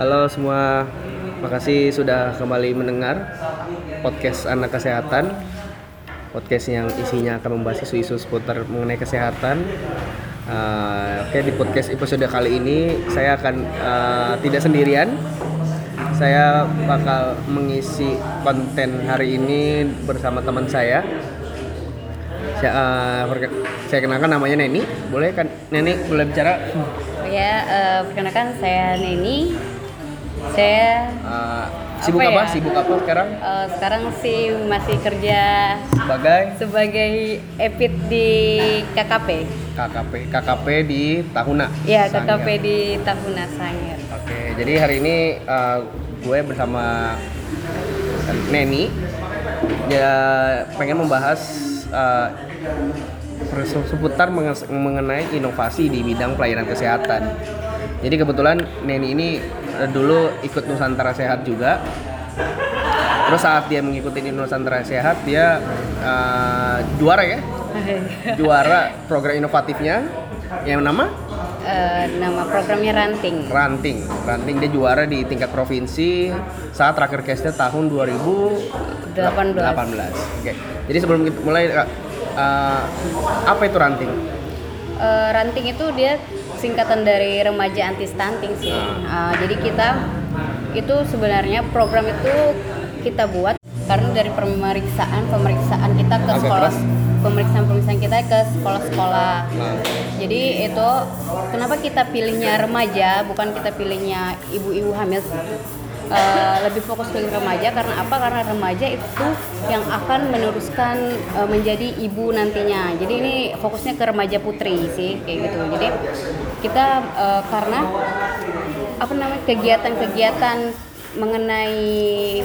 Halo semua, makasih sudah kembali mendengar podcast anak kesehatan. Podcast yang isinya akan membahas isu-isu seputar mengenai kesehatan. Uh, Oke di podcast episode kali ini saya akan uh, tidak sendirian. Saya bakal mengisi konten hari ini bersama teman saya. Saya, uh, saya kenalkan namanya Neni. Boleh kan Neni boleh bicara? Ya, uh, perkenalkan saya Neni. Saya uh, sibuk apa, apa, ya? Sibuk apa sekarang? Uh, sekarang sih masih kerja sebagai sebagai epit di KKP. KKP KKP di Tahuna. Ya, KKP di Tahuna Sangir. Oke, jadi hari ini uh, gue bersama Neni ya pengen membahas uh, seputar mengenai inovasi di bidang pelayanan kesehatan. Jadi kebetulan Neni ini dulu ikut Nusantara Sehat juga. Terus saat dia mengikuti Nusantara Sehat dia uh, juara ya, juara program inovatifnya yang nama Uh, nama programnya Ranting. Ranting, Ranting dia juara di tingkat provinsi saat terakhir case tahun 2018. 18. Oke. Jadi sebelum kita mulai uh, apa itu Ranting? Uh, ranting itu dia singkatan dari remaja anti stunting sih. Uh, jadi kita itu sebenarnya program itu kita buat karena dari pemeriksaan pemeriksaan kita ke Agak sekolah keras. pemeriksaan pemeriksaan kita ke sekolah-sekolah. Nah. Jadi itu kenapa kita pilihnya remaja bukan kita pilihnya ibu-ibu hamil uh, lebih fokus ke remaja karena apa? Karena remaja itu yang akan meneruskan uh, menjadi ibu nantinya. Jadi ini fokusnya ke remaja putri sih kayak gitu. Jadi kita uh, karena apa namanya kegiatan-kegiatan mengenai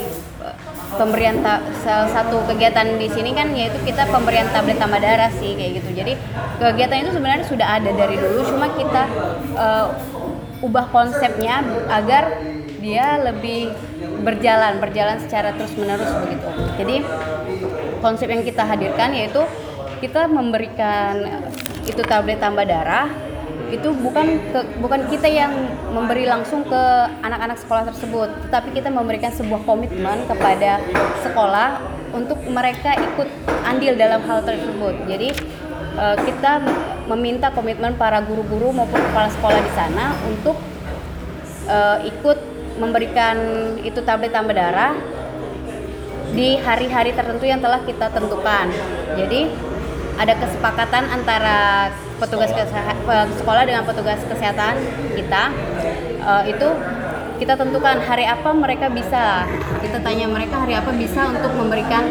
pemberian salah satu kegiatan di sini kan yaitu kita pemberian tablet tambah darah sih kayak gitu. Jadi kegiatan itu sebenarnya sudah ada dari dulu, cuma kita uh, ubah konsepnya agar dia lebih berjalan berjalan secara terus menerus begitu. Jadi konsep yang kita hadirkan yaitu kita memberikan itu tablet tambah darah itu bukan ke, bukan kita yang memberi langsung ke anak-anak sekolah tersebut, tetapi kita memberikan sebuah komitmen kepada sekolah untuk mereka ikut andil dalam hal tersebut. Jadi uh, kita meminta komitmen para guru-guru maupun kepala sekolah di sana untuk uh, ikut memberikan itu tablet tambah darah di hari-hari tertentu yang telah kita tentukan. Jadi ada kesepakatan antara petugas kesehatan sekolah dengan petugas kesehatan kita uh, itu kita tentukan hari apa mereka bisa. Kita tanya mereka hari apa bisa untuk memberikan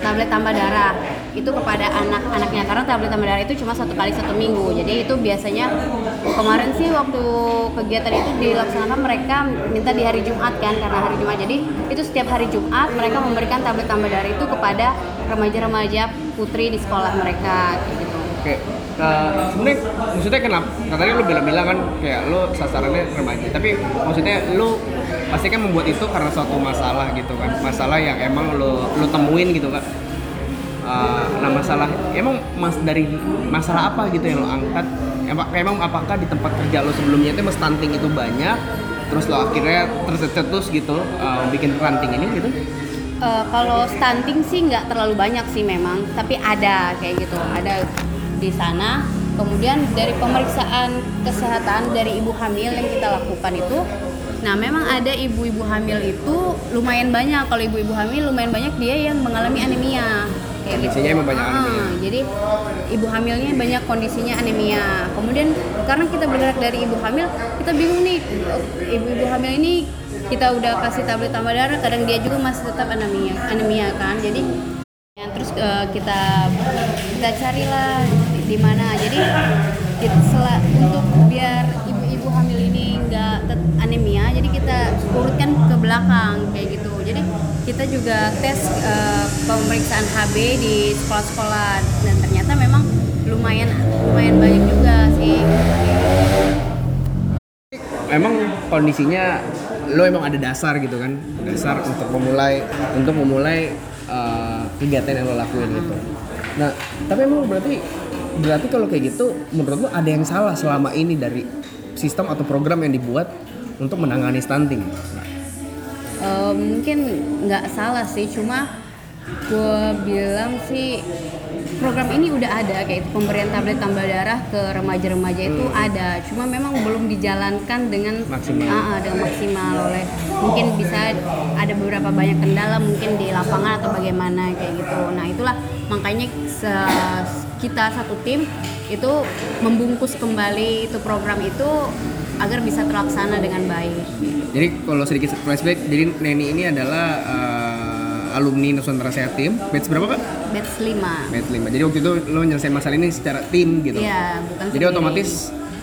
tablet tambah darah. Itu kepada anak-anaknya karena tablet tambah darah itu cuma satu kali satu minggu. Jadi itu biasanya kemarin sih waktu kegiatan itu dilaksanakan mereka minta di hari Jumat kan karena hari Jumat. Jadi itu setiap hari Jumat mereka memberikan tablet tambah darah itu kepada remaja-remaja putri di sekolah mereka gitu. Oke. Uh, sebenarnya maksudnya kenapa? Katanya lu bilang-bilang kan kayak lu sasarannya remaja, tapi maksudnya lu pasti kan membuat itu karena suatu masalah gitu kan, masalah yang emang lu lu temuin gitu kan. Uh, nah masalah emang mas dari masalah apa gitu yang lo angkat? Emang, emang apakah di tempat kerja lo sebelumnya itu stunting itu banyak, terus lo akhirnya tercetus gitu uh, bikin ranting ini gitu? Uh, kalau stunting sih nggak terlalu banyak sih memang, tapi ada kayak gitu, ada di sana. Kemudian dari pemeriksaan kesehatan dari ibu hamil yang kita lakukan itu, nah memang ada ibu-ibu hamil itu lumayan banyak. Kalau ibu-ibu hamil lumayan banyak dia yang mengalami anemia. Kayak kondisinya gitu. emang banyak ah, anemia. Jadi ibu hamilnya banyak kondisinya anemia. Kemudian karena kita bergerak dari ibu hamil, kita bingung nih ibu-ibu hamil ini kita udah kasih tablet tambah darah, kadang dia juga masih tetap anemia, anemia kan. Jadi ya, terus uh, kita kita carilah di mana. Jadi untuk biar ibu-ibu hamil ini nggak anemia, jadi kita urutkan ke belakang kayak gitu. Jadi kita juga tes uh, pemeriksaan HB di sekolah-sekolah dan ternyata memang lumayan lumayan banyak juga sih. Emang kondisinya lo emang ada dasar gitu kan dasar untuk memulai untuk memulai uh, kegiatan yang lo lakuin gitu nah tapi emang berarti berarti kalau kayak gitu menurut lo ada yang salah selama ini dari sistem atau program yang dibuat untuk menangani stunting? Eh, mungkin nggak salah sih cuma gue bilang sih program ini udah ada kayak itu pemberian tablet tambah darah ke remaja-remaja itu ada cuma memang belum dijalankan dengan Maksimal. Ah, dengan maksimal oleh mungkin bisa ada beberapa banyak kendala mungkin di lapangan atau bagaimana kayak gitu nah itulah makanya se- kita satu tim itu membungkus kembali itu program itu agar bisa terlaksana dengan baik Jadi kalau sedikit flashback, jadi Neni ini adalah eh, alumni Nusantara Sehat Team. Batch berapa kak? batch 5 Batch 5. Jadi waktu itu lo nyelesain masalah ini secara tim gitu. Iya, bukan Jadi sendiri. otomatis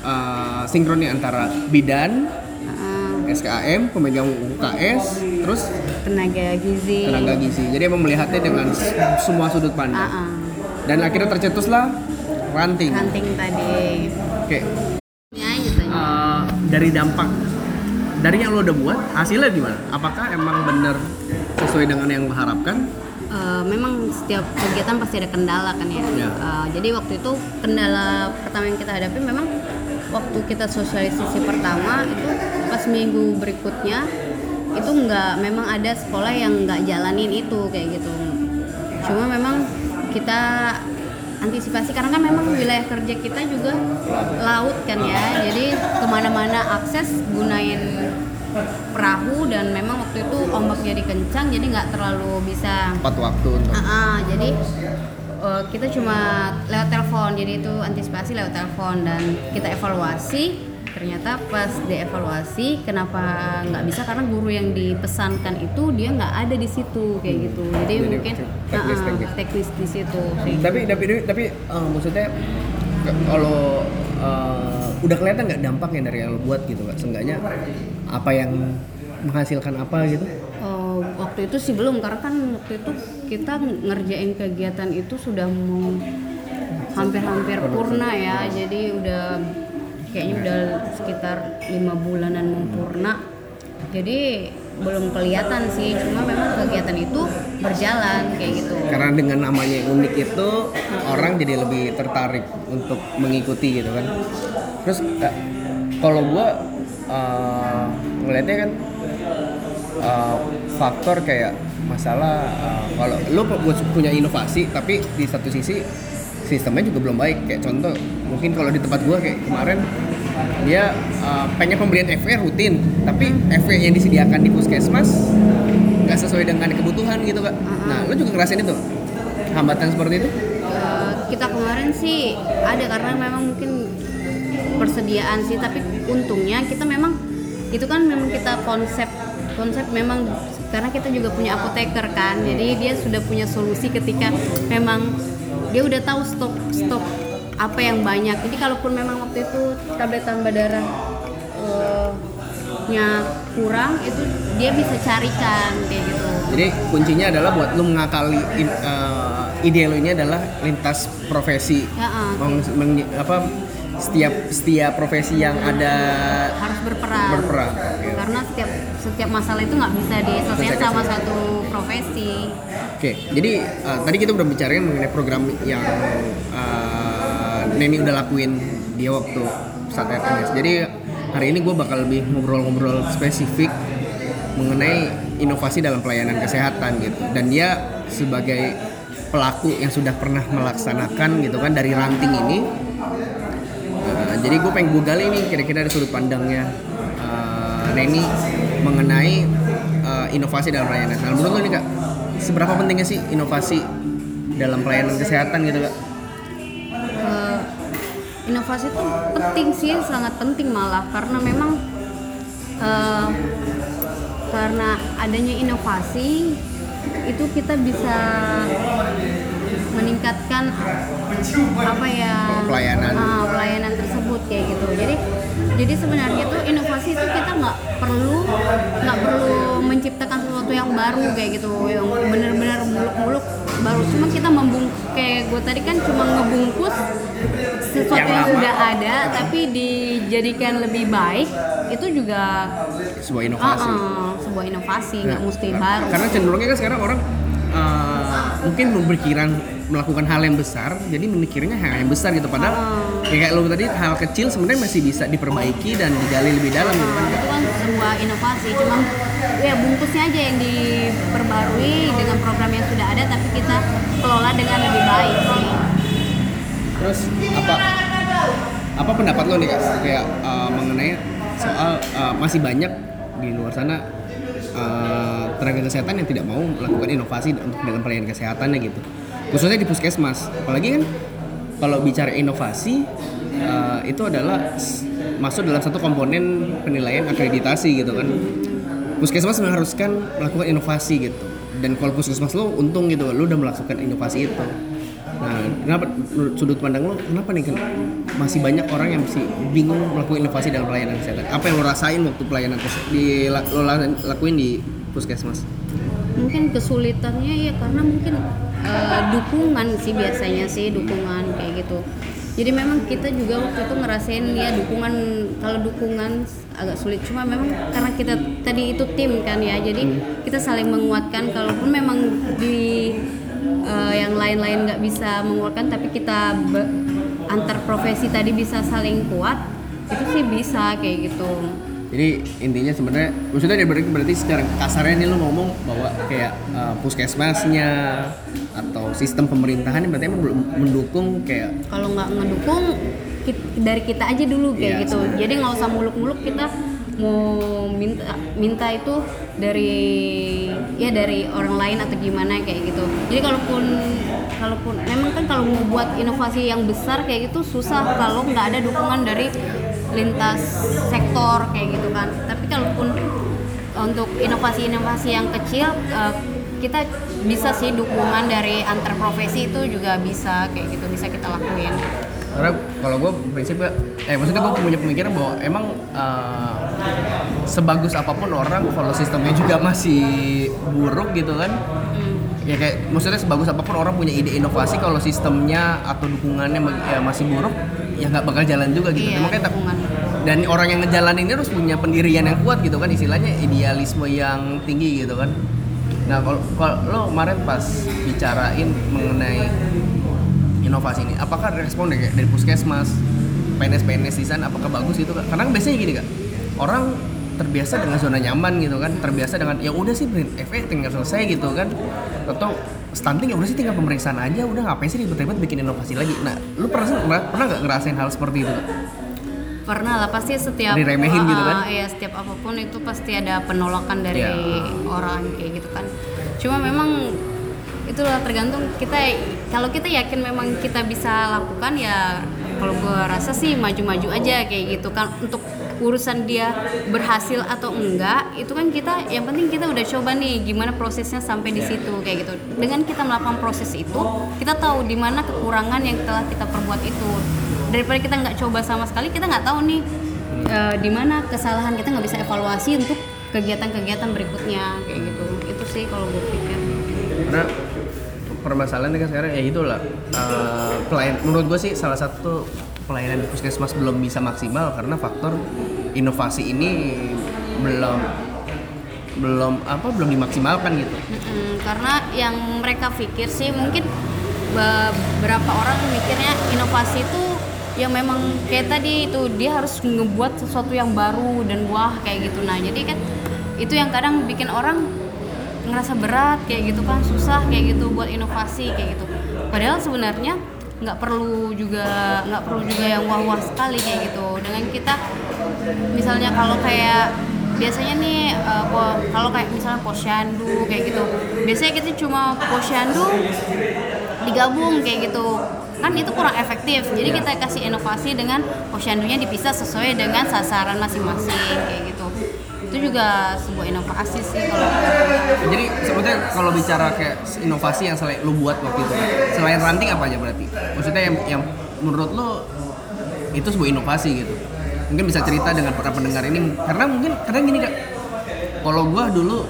eh, sinkron nih antara bidan, SKM, pemegang UKS, terus tenaga gizi. tenaga gizi. Jadi emang melihatnya dengan semua sudut pandang. Ah, ah. Dan akhirnya tercetuslah ranting. Ranting tadi. Oke. Ya gitu. Eh, dari dampak dari yang lo udah buat hasilnya gimana? Apakah emang bener sesuai dengan yang lo harapkan? Eh, memang setiap kegiatan pasti ada kendala kan ya. Ya. Eh, jadi waktu itu kendala pertama yang kita hadapi memang waktu kita sosialisasi pertama itu pas minggu berikutnya itu nggak memang ada sekolah yang nggak jalanin itu kayak gitu. Cuma memang kita antisipasi karena kan memang wilayah kerja kita juga laut kan ya. Jadi ke mana-mana akses gunain perahu dan memang waktu itu ombak jadi kencang jadi nggak terlalu bisa Tepat waktu untuk Ah, ah, jadi eh, kita cuma lewat telepon. Jadi itu antisipasi lewat telepon dan kita evaluasi ternyata pas dievaluasi kenapa nggak bisa? Karena guru yang dipesankan itu dia nggak ada di situ kayak gitu. Jadi, Jadi mungkin teknis, teknis. teknis. di situ sih. Tapi tapi tapi eh, maksudnya kalau eh, udah kelihatan nggak dampaknya dari yang lo buat gitu kak? Seenggaknya apa yang menghasilkan apa gitu? Oh, waktu itu sih belum karena kan waktu itu kita ngerjain kegiatan itu sudah mau hampir-hampir purna ya. Jadi udah kayaknya udah sekitar lima bulanan mau purna jadi belum kelihatan sih. Cuma memang kegiatan itu berjalan kayak gitu. Karena dengan namanya yang unik itu orang jadi lebih tertarik untuk mengikuti gitu kan. Terus eh, kalau gua eh, ngeliatnya kan eh, faktor kayak masalah eh, kalau pu- punya inovasi tapi di satu sisi sistemnya juga belum baik. Kayak contoh mungkin kalau di tempat gua kayak kemarin dia eh, pengen pemberian FE rutin tapi FE yang disediakan di puskesmas nggak sesuai dengan kebutuhan gitu kak. Nah lu juga ngerasain itu? Hambatan seperti itu? Eh, kita kemarin sih ada karena memang mungkin persediaan sih tapi untungnya kita memang itu kan memang kita konsep konsep memang karena kita juga punya apoteker kan jadi dia sudah punya solusi ketika memang dia udah tahu stok stok apa yang banyak. Jadi kalaupun memang waktu itu tablet tambah darah eh, nya kurang itu dia bisa carikan kayak gitu. Jadi kuncinya adalah buat lu mengakali in- eh, ide lu ini adalah lintas profesi. Ya, ah, Meng- meng- apa setiap setiap profesi yang ada harus berperan. Berperan karena setiap setiap masalah itu nggak bisa diselesaikan Selesaikan sama satu profesi Oke, jadi eh, tadi kita udah bicarain mengenai program yang eh, Neni udah lakuin dia waktu saat RMS. Jadi hari ini gue bakal lebih ngobrol-ngobrol spesifik mengenai inovasi dalam pelayanan kesehatan gitu. Dan dia sebagai pelaku yang sudah pernah melaksanakan gitu kan dari ranting ini. eh, jadi gue pengen gue gali nih kira-kira dari sudut pandangnya eh, Neni mengenai eh, inovasi dalam pelayanan. Nah, menurut lo nih kak, seberapa pentingnya sih inovasi dalam pelayanan kesehatan gitu kak? Eh, inovasi itu penting sih sangat penting malah karena memang eh, karena adanya inovasi itu kita bisa meningkatkan apa ya Pelayanan. ah, pelayanan tersebut kayak gitu jadi jadi sebenarnya tuh inovasi itu kita nggak perlu nggak perlu menciptakan sesuatu yang baru kayak gitu yang benar-benar muluk-muluk baru cuma kita membung kayak gue tadi kan cuma ngebungkus sesuatu Yang yang, lama. udah ada tapi dijadikan lebih baik itu juga Sebuah ah, inovasi. ah, sebuah inovasi nggak Nah, mesti kar- baru Karena cenderungnya kan sekarang orang uh, mungkin berpikiran melakukan hal yang besar, jadi memikirnya hal yang besar gitu. Padahal Ah. ya kayak lo tadi hal kecil sebenarnya masih bisa diperbaiki dan digali lebih dalam gitu kan. itu kan sebuah inovasi cuma ya bungkusnya aja yang diperbarui dengan program yang sudah ada tapi kita kelola dengan lebih baik sih Terus apa apa pendapat lo nih guys kayak uh, mengenai soal uh, masih banyak di luar sana uh, tenaga kesehatan yang tidak mau melakukan inovasi untuk dengan pelayanan kesehatannya gitu. Khususnya di puskesmas. Apalagi kan kalau bicara inovasi uh, itu adalah masuk dalam satu komponen penilaian akreditasi gitu kan. Puskesmas mengharuskan melakukan inovasi gitu. Dan kalau puskesmas lo untung gitu lo udah melakukan inovasi itu. Nah kenapa sudut pandang lo kenapa nih Ken? masih banyak orang yang masih bingung melakukan inovasi dalam pelayanan kesehatan. Apa yang lo rasain waktu pelayanan di lo la- lakuin di puskesmas? Mungkin kesulitannya ya karena mungkin eh, dukungan sih biasanya sih dukungan kayak gitu. Jadi memang kita juga waktu itu ngerasain ya dukungan kalau dukungan agak sulit. Cuma memang karena kita tadi itu tim kan ya jadi kita saling menguatkan. Kalaupun memang di eh, yang lain-lain nggak bisa menguatkan tapi kita antar profesi tadi bisa saling kuat itu sih bisa kayak gitu jadi intinya sebenarnya maksudnya dari berarti, berarti secara kasarnya nih lo ngomong bahwa kayak uh, puskesmasnya atau sistem pemerintahan ini berarti emang mendukung kayak kalau nggak ngedukung kit- dari kita aja dulu kayak Iya, gitu. jadi nggak usah muluk-muluk kita mau minta minta itu dari ya dari orang lain atau gimana kayak gitu. Jadi kalaupun kalaupun memang kan kalau mau buat inovasi yang besar kayak gitu susah. Kalau nggak ada dukungan dari lintas sektor kayak gitu kan. Tapi kalaupun untuk inovasi-inovasi yang kecil eh, kita bisa sih dukungan dari antar profesi itu juga bisa kayak gitu bisa kita lakuin. Karena kalau gue prinsipnya eh maksudnya gue punya pemikiran bahwa emang uh, sebagus apa pun orang kalau sistemnya juga masih buruk gitu kan. Hmm. ya kayak maksudnya sebagus apa pun orang punya ide inovasi kalau sistemnya atau dukungannya ya masih buruk ya nggak bakal jalan juga gitu. Iya, makanya dukungan. dan orang yang ngejalanin ini harus punya pendirian yang kuat gitu kan istilahnya idealisme yang tinggi gitu kan. Nah kalau kalau lo kemarin pas bicarain mengenai inovasi ini apakah respon dari, dari puskesmas PNS PNS di sana apakah bagus itu kak? Karena kan biasanya gini kak. Orang terbiasa dengan zona nyaman gitu kan terbiasa dengan ya udah sih print FE tinggal selesai gitu kan. Atau stunting ya udah sih tinggal pemeriksaan aja. Udah ngapain sih ribet-ribet bikin inovasi lagi? Nah lu pernah pernah nggak ngerasain hal seperti itu? Pernah lah pasti setiap Diremehin gitu kan? Ah, iya setiap apa pun itu pasti ada penolakan dari Iya. orang kayak gitu kan. Cuma memang itulah tergantung kita kalau kita yakin memang kita bisa lakukan ya kalau gue rasa sih maju-maju aja kayak gitu kan. Untuk urusan dia berhasil atau enggak itu kan kita yang penting kita udah coba nih gimana prosesnya sampai di Iya. situ kayak gitu. Dengan kita melakukan proses itu kita tahu di mana kekurangan yang telah kita perbuat itu. Daripada kita nggak coba sama sekali kita nggak tahu nih eh, di mana kesalahan kita nggak bisa evaluasi untuk kegiatan-kegiatan berikutnya kayak gitu. Itu sih kalau gue pikir. Karena permasalahan kan sekarang ya itulah uh, pelayan menurut gue sih salah satu pelayanan di puskesmas belum bisa maksimal karena faktor inovasi ini belum belum apa belum dimaksimalkan gitu. Mm-mm, karena yang mereka pikir sih mungkin beberapa orang mikirnya inovasi itu yang memang kayak tadi itu dia harus ngebuat sesuatu yang baru dan wah kayak gitu. Nah jadi kan itu yang kadang bikin orang ngerasa berat kayak gitu kan susah kayak gitu buat inovasi kayak gitu. Padahal sebenarnya nggak perlu juga nggak perlu juga yang wah-wah sekali kayak gitu. Dengan kita misalnya kalau kayak biasanya nih po- kalau kayak misalnya posyandu kayak gitu biasanya kita cuma posyandu digabung kayak gitu. Kan itu kurang efektif. Jadi kita kasih inovasi dengan posyandunya dipisah sesuai dengan sasaran masing-masing kayak gitu itu juga sebuah inovasi sih. Kalau jadi sebetulnya kalau bicara kayak inovasi yang selain lu buat waktu itu selain ranting apa aja berarti? Maksudnya yang yang menurut lu itu sebuah inovasi gitu. Mungkin bisa cerita dengan para pendengar ini karena mungkin karena gini kak. Kalau gua dulu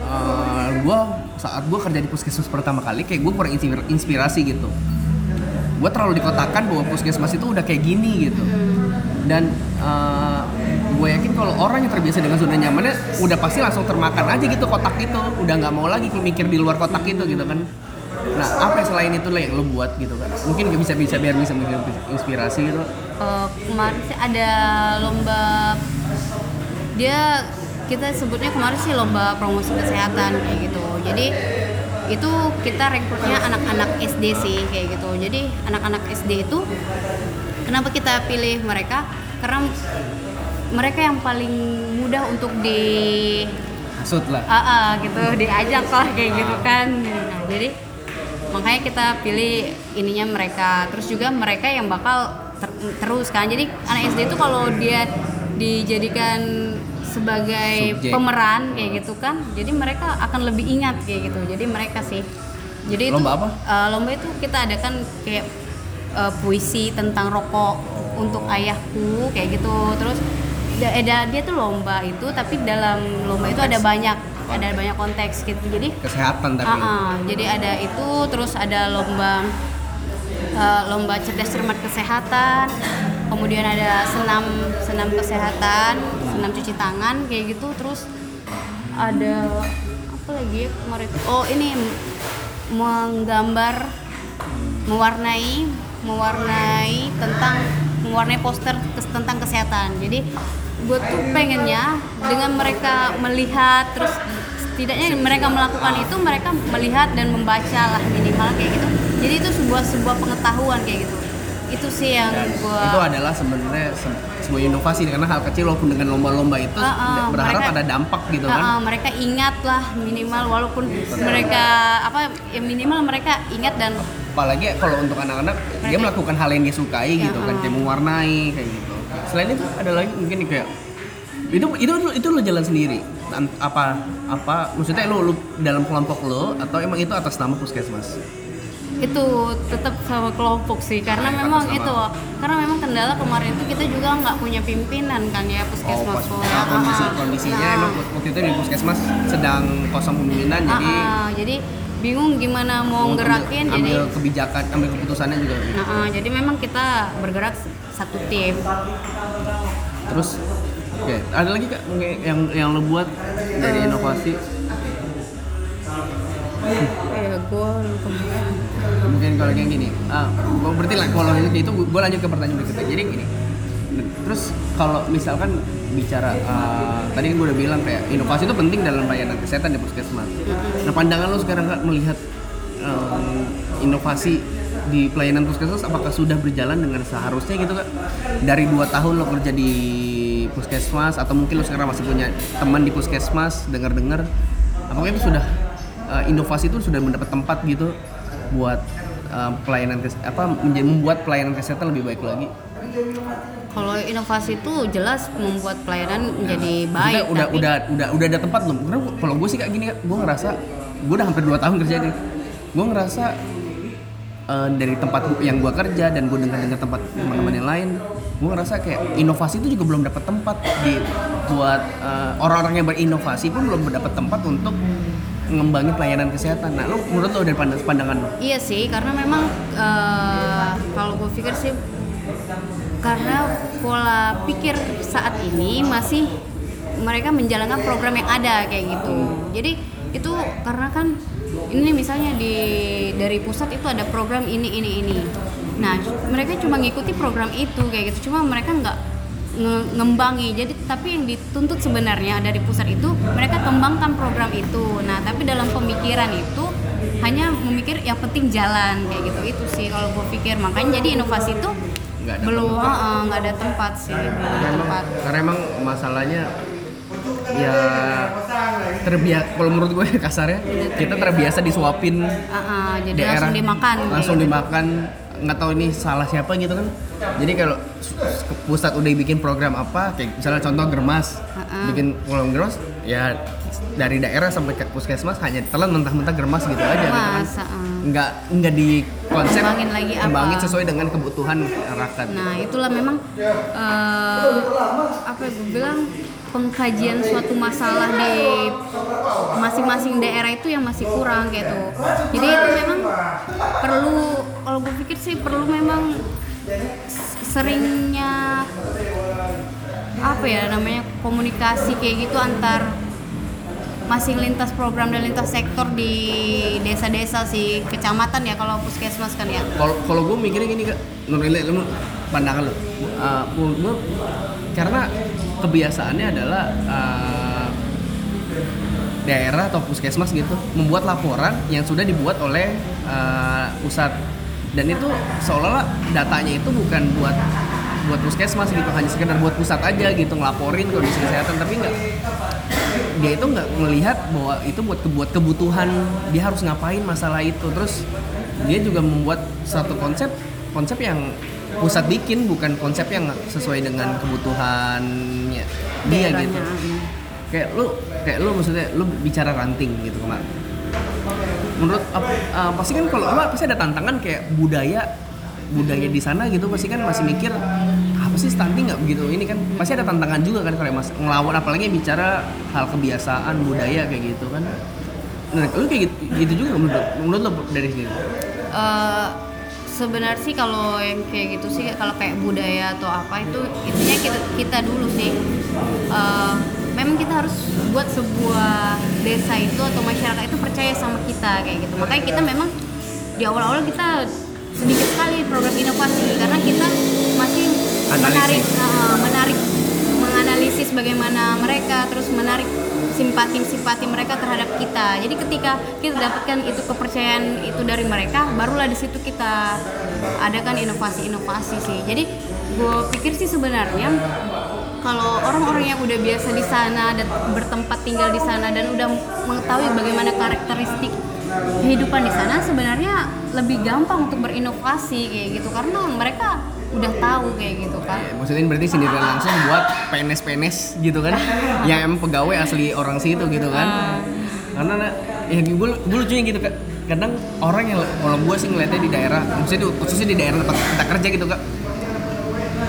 eh, gua saat gua kerja di puskesmas pertama kali kayak gua kurang inspir- inspirasi gitu. Gua terlalu dikotakan bahwa puskesmas itu udah kayak gini gitu. Dan eh, gue yakin kalau orang yang terbiasa dengan zona nyamannya udah pasti langsung termakan aja gitu kotak itu. Udah nggak mau lagi mikir di luar kotak itu gitu kan. Nah apa yang selain itu lah yang lo buat gitu kan? Mungkin bisa bisa biar bisa bikin inspirasi gitu. Eh, kemarin sih ada lomba dia kita sebutnya kemarin sih lomba promosi kesehatan kayak gitu. Jadi itu kita rekrutnya anak-anak SD sih kayak gitu. Jadi anak-anak SD itu kenapa kita pilih mereka? Karena mereka yang paling mudah untuk di Hasut lah. ah ah, gitu diajak lah kayak gitu kan. Nah jadi makanya kita pilih ininya mereka. Terus juga mereka yang bakal ter- terus kan. Jadi anak SD itu kalau dia dijadikan sebagai Subjek. pemeran kayak gitu kan jadi mereka akan lebih ingat kayak gitu. Jadi mereka sih. Jadi itu Lomba apa? eh, lomba itu kita adakan kayak eh, puisi tentang rokok untuk ayahku kayak gitu. Terus da- ada dia tuh lomba itu tapi dalam lomba itu ada banyak ada banyak konteks gitu jadi Kesehatan tapi. Ah, ah. jadi ada itu terus ada lomba eh, lomba cerdas cermat kesehatan kemudian ada senam senam kesehatan senam cuci tangan kayak gitu terus ada apa lagi ya kemarin oh ini menggambar mewarnai mewarnai tentang mewarnai poster tentang kesehatan jadi gue tuh pengennya dengan mereka melihat terus setidaknya mereka melakukan itu mereka melihat dan membaca lah minimal kayak gitu jadi itu sebuah sebuah pengetahuan kayak gitu itu sih yang gue Itu adalah sebenarnya se- sebuah inovasi karena hal kecil walaupun dengan lomba-lomba itu Ah, ah, berharap mereka- ada dampak gitu kan. ah, mereka ingat lah minimal walaupun mereka apa ya minimal mereka ingat dan Apalagi kalau untuk anak-anak dia melakukan hal yang dia sukai Ya, gitu kan, kayak mewarnai kayak gitu. Selain itu ada lagi mungkin kayak itu itu itu lo jalan sendiri. Apa apa maksudnya lo, lo dalam kelompok lo atau emang itu atas nama puskesmas? Itu tetap sama kelompok sih karena memang itu karena memang kendala kemarin itu kita juga nggak punya pimpinan kan ya puskesmas pas tuh. nah, kondisi Ah, ah. kondisinya Nah, emang waktu itu di puskesmas sedang kosong pemimpinan ah, jadi ah, jadi bingung gimana mau ambil- gerakin ambil, jadi kebijakan ambil keputusannya juga nah, ah, jadi memang kita bergerak satu tim. Terus oke ada lagi kak mungkin yang yang lo buat dari inovasi? Ya gue mungkin kalau kayak gini ah berarti lah kalau yang itu gue lanjut ke pertanyaan berikutnya. Jadi gini terus kalau misalkan bicara ah, tadi kan gue udah bilang kayak inovasi itu penting dalam pelayanan kesehatan di puskesmas. Nah pandangan lo sekarang kak melihat em, inovasi di pelayanan puskesmas apakah sudah berjalan dengan seharusnya gitu kak? Dari dua tahun lo kerja di puskesmas atau mungkin lo sekarang masih punya teman di puskesmas dengar-dengar apakah itu sudah eh, inovasi itu sudah mendapat tempat gitu buat eh, pelayanan apa menjadi membuat pelayanan kesehatan lebih baik lagi? Kalau inovasi itu jelas membuat pelayanan menjadi Maksudnya baik udah tapi udah udah udah ada tempat belum? Karena kalau gue sih kayak gini gue ngerasa gue udah hampir dua tahun kerja nih gue ngerasa eh, dari tempat yang gue kerja dan gue dengar dengar tempat teman-teman yang lain gue ngerasa kayak inovasi itu juga belum dapat tempat di buat eh, orang-orang yang berinovasi pun belum dapat tempat untuk mengembangin pelayanan kesehatan. Nah, lo menurut lo dari pandang- pandangan lo? Iya sih, karena memang eh, kalau gue pikir sih karena pola pikir saat ini masih mereka menjalankan program yang ada kayak gitu. Jadi itu karena kan ini misalnya di dari pusat itu ada program ini ini ini. Nah mereka cuma ngikuti program itu kayak gitu. Cuma mereka nggak nge- ngembangi. Jadi tapi yang dituntut sebenarnya dari pusat itu mereka kembangkan program itu. Nah tapi dalam pemikiran itu hanya memikir yang penting jalan kayak gitu itu sih kalau gue pikir makanya jadi inovasi itu Nggak ada belum nggak ada tempat sih belum Karena emang, tempat karena emang masalahnya ya terbiasa kalau menurut gue kasarnya kita terbiasa disuapin Ah, ah, jadi daerah. langsung dimakan. Langsung gitu. dimakan nggak tahu ini salah siapa gitu kan. Jadi kalau pusat udah bikin program apa kayak misalnya contoh germas Ah, bikin program germas ya dari daerah sampai ke puskesmas hanya telan mentah-mentah germas gitu aja gitu kan nggak nggak di konsep Kembangin lagi apa? kembangin sesuai dengan kebutuhan rakyat Nah itulah memang eh, apa ya gue bilang pengkajian suatu masalah di masing-masing daerah itu yang masih kurang gitu. Jadi itu memang perlu kalau gue pikir sih perlu memang seringnya apa ya namanya komunikasi kayak gitu antar masing lintas program dan lintas sektor di desa-desa sih kecamatan ya kalau puskesmas kan ya. Kalau kalau gue mikirnya gini kak Nuril lu pandangan lo uh, gue karena kebiasaannya adalah uh, daerah atau puskesmas gitu membuat laporan yang sudah dibuat oleh uh, pusat. Dan itu seolah-olah datanya itu bukan buat buat puskesmas gitu hanya sekedar buat pusat aja gitu ngelaporin kondisi kesehatan. Tapi nggak dia itu nggak melihat bahwa itu buat buat kebutuhan dia harus ngapain masalah itu. Terus dia juga membuat satu konsep konsep yang pusat bikin bukan konsep yang sesuai dengan kebutuhannya dia Daerahnya. gitu. kayak lu kayak lu maksudnya lu bicara ranting gitu kemarin. Menurut ap- uh, pasti kan kalau lu pasti ada tantangan kayak budaya budaya di sana gitu. Pasti kan masih mikir apa sih stunting nggak begitu? Ini kan pasti ada tantangan juga kan kalau mas. Ngelawan apalagi bicara hal kebiasaan budaya kayak gitu kan. Nah lu kayak gitu, gitu juga menurut menurut lu dari sini? Eh, sebenarnya sih kalau yang kayak gitu sih kalau kayak budaya atau apa itu intinya kita kita dulu sih. Eh, memang kita harus buat sebuah desa itu atau masyarakat itu percaya sama kita kayak gitu. Makanya kita memang di awal-awal kita sedikit sekali program inovasi karena kita masih. Menarik eh, menarik menganalisis bagaimana mereka terus menarik simpati-simpati mereka terhadap kita. Jadi ketika kita dapatkan itu kepercayaan itu dari mereka, barulah di situ kita adakan inovasi-inovasi sih. Jadi gue pikir sih sebenarnya kalau orang-orang yang udah biasa di sana dan bertempat tinggal di sana dan udah mengetahui bagaimana karakteristik kehidupan di sana sebenarnya lebih gampang untuk berinovasi kayak gitu karena mereka udah tahu kayak gitu kan. Ya, maksudnya berarti sindiran langsung buat PNS-PNS gitu kan? Yang emang pegawai asli orang situ gitu kan? Karena na- ya gue, gue lucunya gitu kan kadang orang yang kalau gue sih ngeliatnya di daerah maksudnya di- khususnya di daerah tempat kita kerja gitu kak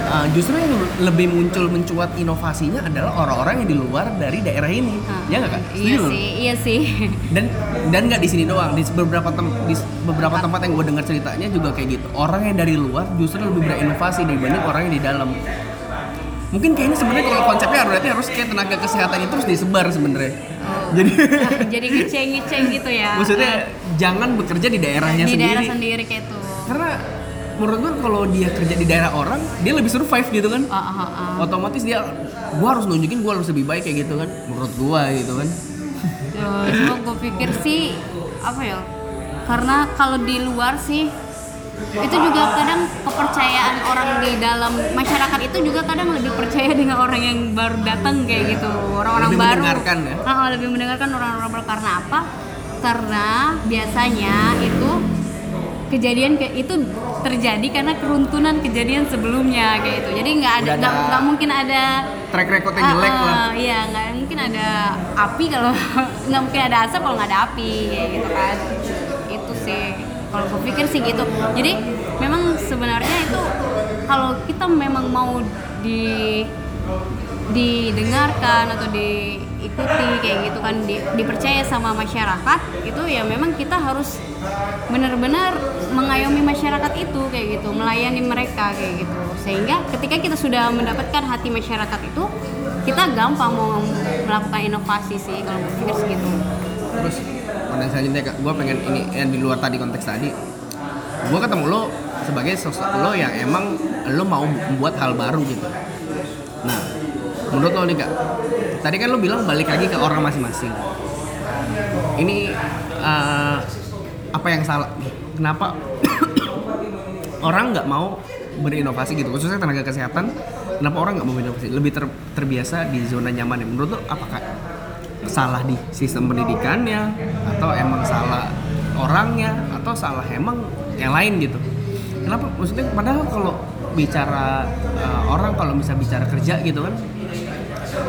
uh, justru yang lebih muncul mencuat inovasinya adalah orang-orang yang di luar dari daerah ini. Ah, ya nggak kak? Iya Setuju? sih, iya sih. dan dan nggak di sini doang di beberapa tem di beberapa tempat yang gue dengar ceritanya juga kayak gitu. Orang yang dari luar justru lebih berinovasi dibanding orang yang di dalam. Mungkin kayaknya sebenarnya kalau konsepnya berarti harus kayak tenaga kesehatannya terus disebar sebenarnya. Jadi jadi ngeceng-ngeceng gitu ya. Maksudnya jangan bekerja di daerahnya di sendiri daerah sendiri. kayak tuh karena menurut gue kalau dia kerja di daerah orang dia lebih survive gitu kan. Ah, ah, ah. otomatis dia gua harus nunjukin gua harus lebih baik kayak gitu kan menurut gua gitu kan. Ya, cuma gue pikir sih apa ya karena kalau di luar sih itu juga kadang kepercayaan orang di dalam masyarakat itu juga kadang lebih percaya dengan orang yang baru datang kayak gitu orang-orang Lebih baru. mendengarkan ya? Ah, ah, lebih mendengarkan orang-orang baru. Karena apa? Karena biasanya itu kejadian kayak itu terjadi karena keruntuhan kejadian sebelumnya kayak gitu jadi nggak ada nggak mungkin ada track recordnya jelek Ah, lah ah, Iya, nggak mungkin ada api kalau nggak mungkin ada asap kalau nggak ada api kayak gitu kan. Itu sih kalau gue pikir sih gitu. Jadi memang sebenarnya itu kalau kita memang mau di didengarkan atau diikuti kayak gitu kan di- dipercaya sama masyarakat itu ya memang kita harus benar-benar mengayomi masyarakat itu kayak gitu melayani mereka kayak gitu. Sehingga ketika kita sudah mendapatkan hati masyarakat itu kita gampang mau melakukan inovasi sih kalau gue pikir segitu terus pertanyaan selanjutnya kak. Gue pengen ini yang di luar tadi konteks tadi gue ketemu lo sebagai sosok lo yang emang lo mau membuat hal baru gitu. Nah menurut lo nih kak tadi kan lo bilang balik lagi ke orang masing-masing. Ini eh, apa yang salah? Kenapa orang nggak mau berinovasi gitu? Khususnya tenaga kesehatan kenapa orang nggak mau berinovasi? Lebih ter- terbiasa di zona nyaman ya. Menurut lo apakah salah di sistem pendidikannya atau emang salah orangnya atau salah emang yang lain gitu? Kenapa? Maksudnya padahal kalau bicara uh, orang kalau bisa bicara kerja gitu kan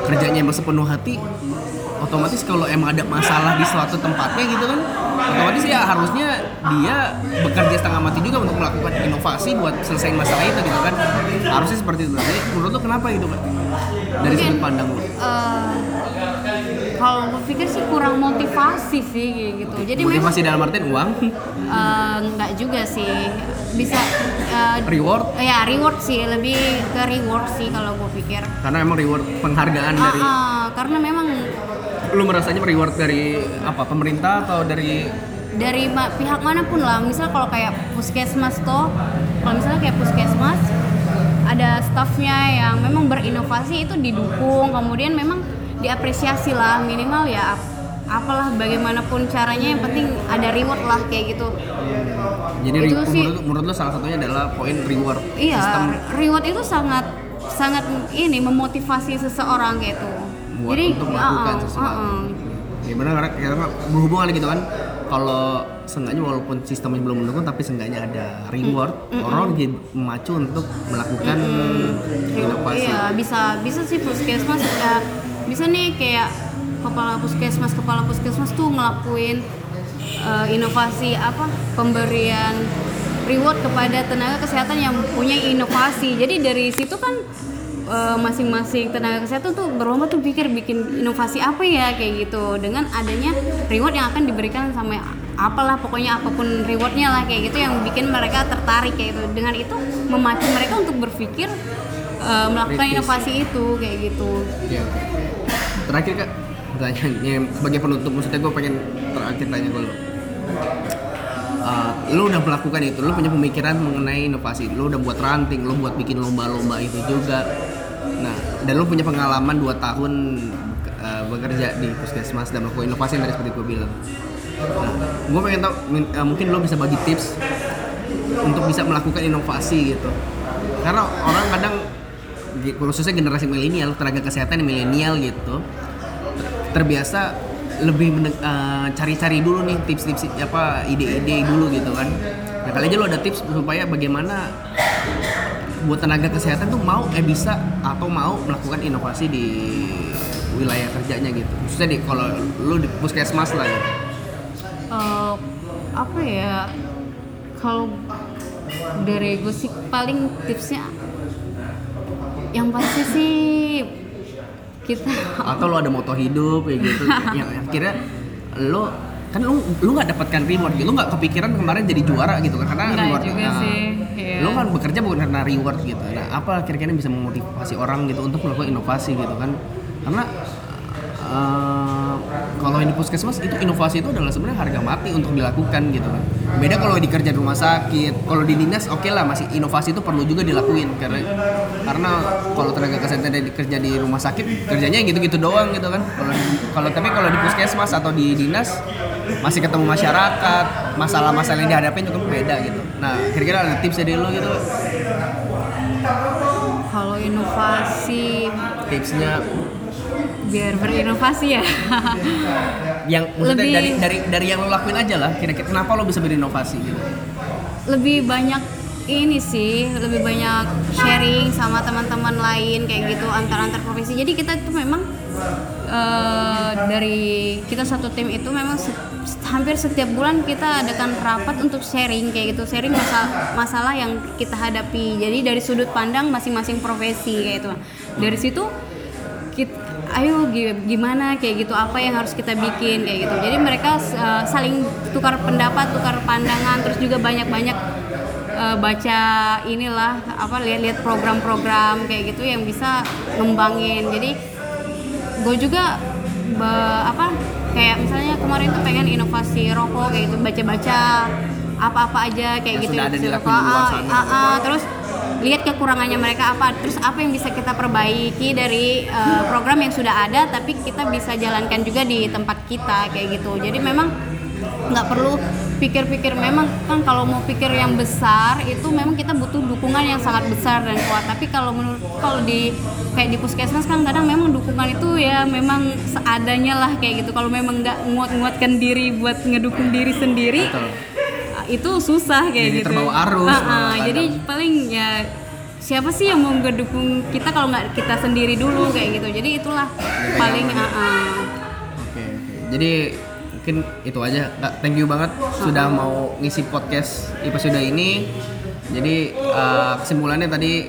kerjanya emang sepenuh hati otomatis kalau emang ada masalah di suatu tempatnya gitu kan otomatis ya harusnya dia bekerja setengah mati juga untuk melakukan inovasi buat selesaiin masalah itu gitu kan. Harusnya seperti itu. Jadi menurut lo kenapa gitu kan dari Mungkin, sudut pandang lo. eh, kalau gue pikir sih kurang motivasi sih gitu. Jadi memang motivasi dalam artian uang. Eh, nggak juga sih. Bisa eh, reward? ya reward sih. Lebih ke reward sih kalau gue pikir. Karena emang reward penghargaan Ah, dari ah, karena memang lu merasanya reward dari apa pemerintah atau dari dari ma- pihak mana pun lah. Misal kalau kayak puskesmas toh kalau misalnya kayak puskesmas ada staffnya yang memang berinovasi itu didukung. Kemudian memang diapresiasi lah minimal ya ap- apalah bagaimanapun caranya yang penting ada reward lah kayak gitu. Jadi Itu sih- menurut, menurut lo salah satunya adalah poin reward iya sistem. reward itu sangat sangat ini memotivasi seseorang gitu buat untuk melakukan uh-uh, sesuatu. uh-uh. Gimana karena, karena berhubungan gitu kan. Kalau seenggaknya walaupun sistemnya belum mendukung tapi seenggaknya ada reward, orang jadi memacu untuk melakukan inovasi. Iya, bisa bisa sih puskesmas ya, bisa nih kayak kepala puskesmas kepala puskesmas tuh ngelakuin eh, inovasi apa pemberian reward kepada tenaga kesehatan yang punya inovasi. Jadi dari situ kan eh, masing-masing tenaga kesehatan tuh berlomba tuh pikir bikin inovasi apa ya kayak gitu dengan adanya reward yang akan diberikan sama apalah pokoknya apa pun rewardnya lah kayak gitu yang bikin mereka tertarik kayak gitu dengan itu memacu mereka untuk berpikir eh, melakukan inovasi itu kayak gitu Iya. Terakhir kak, pertanyaannya sebagai penutup maksudnya gue pengen terakhir tanya lo. Uh, lo udah melakukan itu, lo punya pemikiran mengenai inovasi, lo udah buat ranting, lo buat bikin lomba-lomba itu juga. Dan lo punya pengalaman 2 tahun uh, bekerja di puskesmas dan melakukan inovasi yang tadi seperti gue bilang. Nah, gue pengen min- uh, mungkin lo bisa bagi tips untuk bisa melakukan inovasi gitu. Karena orang kadang khususnya generasi milenial, tenaga kesehatan milenial gitu terbiasa lebih eh, cari-cari dulu nih tips-tips apa ide-ide dulu gitu kan. Nah kali aja lo ada tips supaya bagaimana buat tenaga kesehatan tuh mau eh bisa atau mau melakukan inovasi di wilayah kerjanya gitu. Khususnya di kalau lo di puskesmas lah gitu. Eh, apa ya kalau dari gue sih paling tipsnya yang pasti sih kita atau lo ada moto hidup kayak gitu yang akhirnya lo kan lu lu nggak dapatkan reward gitu. Lu nggak kepikiran kemarin jadi juara gitu kan? Karena Nggak reward juga nah, sih, iya. lu kan bekerja bukan karena reward gitu. Nah apa kira-kira bisa memotivasi orang gitu untuk melakukan inovasi gitu kan? Karena eh, kalau ini puskesmas itu inovasi itu adalah sebenarnya harga mati untuk dilakukan gitu kan. Beda kalau di kerja di rumah sakit kalau di dinas oke lah masih inovasi itu perlu juga dilakuin. Karena karena kalau tenaga kesehatan yang kerja di rumah sakit kerjanya gitu-gitu doang gitu kan. Kalau kalau tapi kalau di puskesmas atau di dinas masih ketemu masyarakat masalah-masalah yang dihadapin juga beda gitu. Nah kira-kira ada tips dari lo gitu? Kalau inovasi tipsnya? biar berinovasi ya. Yang Lebih- dari dari dari yang lo lakuin aja lah kira-kira kenapa lo bisa berinovasi gitu? Lebih banyak ini sih lebih banyak sharing sama teman-teman lain kayak gitu antar antar profesi. Jadi kita itu memang eh, dari kita satu tim itu memang hampir setiap bulan kita adakan rapat untuk sharing kayak gitu. Sharing masa- masalah yang kita hadapi. Jadi dari sudut pandang masing-masing profesi kayak gitu. Dari situ kit- ayo gi- gimana kayak gitu. Apa yang harus kita bikin kayak gitu. Jadi mereka uh, saling tukar pendapat tukar pandangan. Terus juga banyak-banyak uh, baca inilah apa lihat-lihat program-program kayak gitu yang bisa ngembangin. Jadi gue juga be- apa kayak misalnya kemarin tuh pengen inovasi rokok kayak gitu baca-baca apa-apa aja kayak Yang gitu sudah ada rokok. di luar Ah, sana. ah, ah, terus lihat kekurangannya mereka apa terus apa yang bisa kita perbaiki dari uh, program yang sudah ada tapi kita bisa jalankan juga di tempat kita kayak gitu jadi memang nggak perlu pikir-pikir memang kan kalau mau pikir yang besar itu memang kita butuh dukungan yang sangat besar dan kuat tapi kalau menurut kalau di kayak di puskesmas kan kadang memang dukungan itu ya memang seadanya lah kayak gitu kalau memang nggak nguat-nguatkan diri buat ngedukung diri sendiri Betul. itu susah kayak Jadi gitu. terbawa arus Ah, ah, malah jadi paling ya siapa sih yang mau ngedukung kita kalau nggak kita sendiri dulu kayak gitu. Jadi itulah paling ah, ah. Oke, oke. Jadi mungkin itu aja. Kak, thank you banget sudah mau ngisi podcast episode ini. Jadi eh, kesimpulannya tadi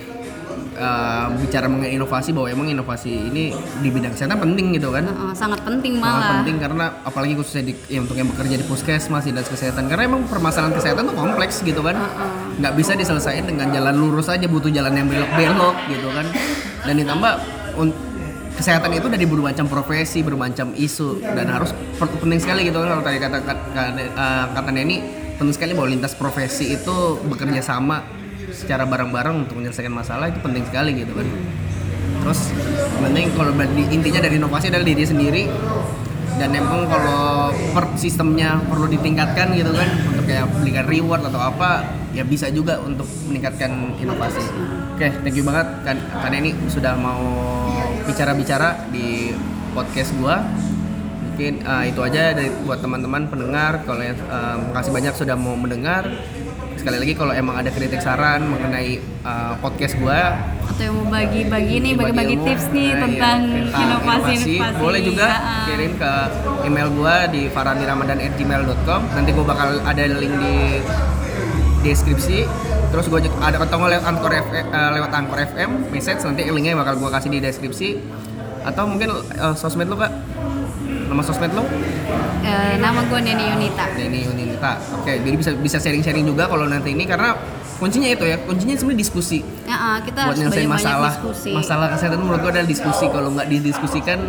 eh, bicara mengenai inovasi bahwa emang inovasi ini di bidang kesehatan penting gitu kan. Sangat penting Sangat malah. penting karena apalagi khususnya di, ya, untuk yang bekerja di puskesmas dinas kesehatan karena emang permasalahan kesehatan tuh kompleks gitu kan nggak bisa diselesaikan dengan jalan lurus aja butuh jalan yang belok-belok gitu kan dan ditambah kesehatan itu dari bermacam profesi bermacam isu. Dan harus penting sekali gitu kan kalau tadi kata eh, kata Neni penting sekali bahwa lintas profesi itu bekerja sama secara bareng-bareng untuk menyelesaikan masalah itu penting sekali gitu kan. Terus penting kalau intinya dari inovasi adalah diri sendiri. Dan emang kalau per sistemnya perlu ditingkatkan gitu kan untuk kayak belikan reward atau apa ya bisa juga untuk meningkatkan inovasi. Oke thank you banget kan karena ini sudah mau bicara-bicara di podcast gua. Mungkin uh, itu aja dari buat teman-teman pendengar. Kalau uh, makasih banyak sudah mau mendengar. Sekali lagi kalau emang ada kritik saran mengenai uh, podcast gua. Atau yang mau bagi-bagi nih bagi-bagi tips nih nah, tentang iya, tentang inovasi-inovasi boleh juga Ah, kirim ke email gua di farhaniramadan@gmail.com nanti gua bakal ada link di deskripsi terus juga ada ketemu lewat Anchor FM, eh, lewat Anchor FM message nanti linknya bakal gua kasih di deskripsi. Atau mungkin eh, sosmed lu kak? Nama sosmed lu? Eh, nama gue Neni Yunita. Denny Unita oke jadi bisa bisa sharing-sharing juga kalau nanti ini karena kuncinya itu ya. Kuncinya sebenarnya diskusi. Ya, ah, kita buat nyelesain masalah. diskusi. Masalah kesehatan menurut gua adalah diskusi. Kalau nggak didiskusikan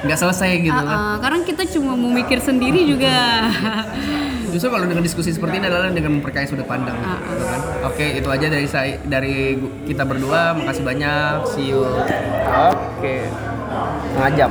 nggak selesai gitu Ah, kan ah, karena kita cuma mau mikir sendiri juga justru kalau dengan diskusi seperti ini adalah dengan memperkaya sudut pandang Ah, gitu kan. Oke itu aja dari saya dari kita berdua. Makasih banyak. See you. Oke. Setengah jam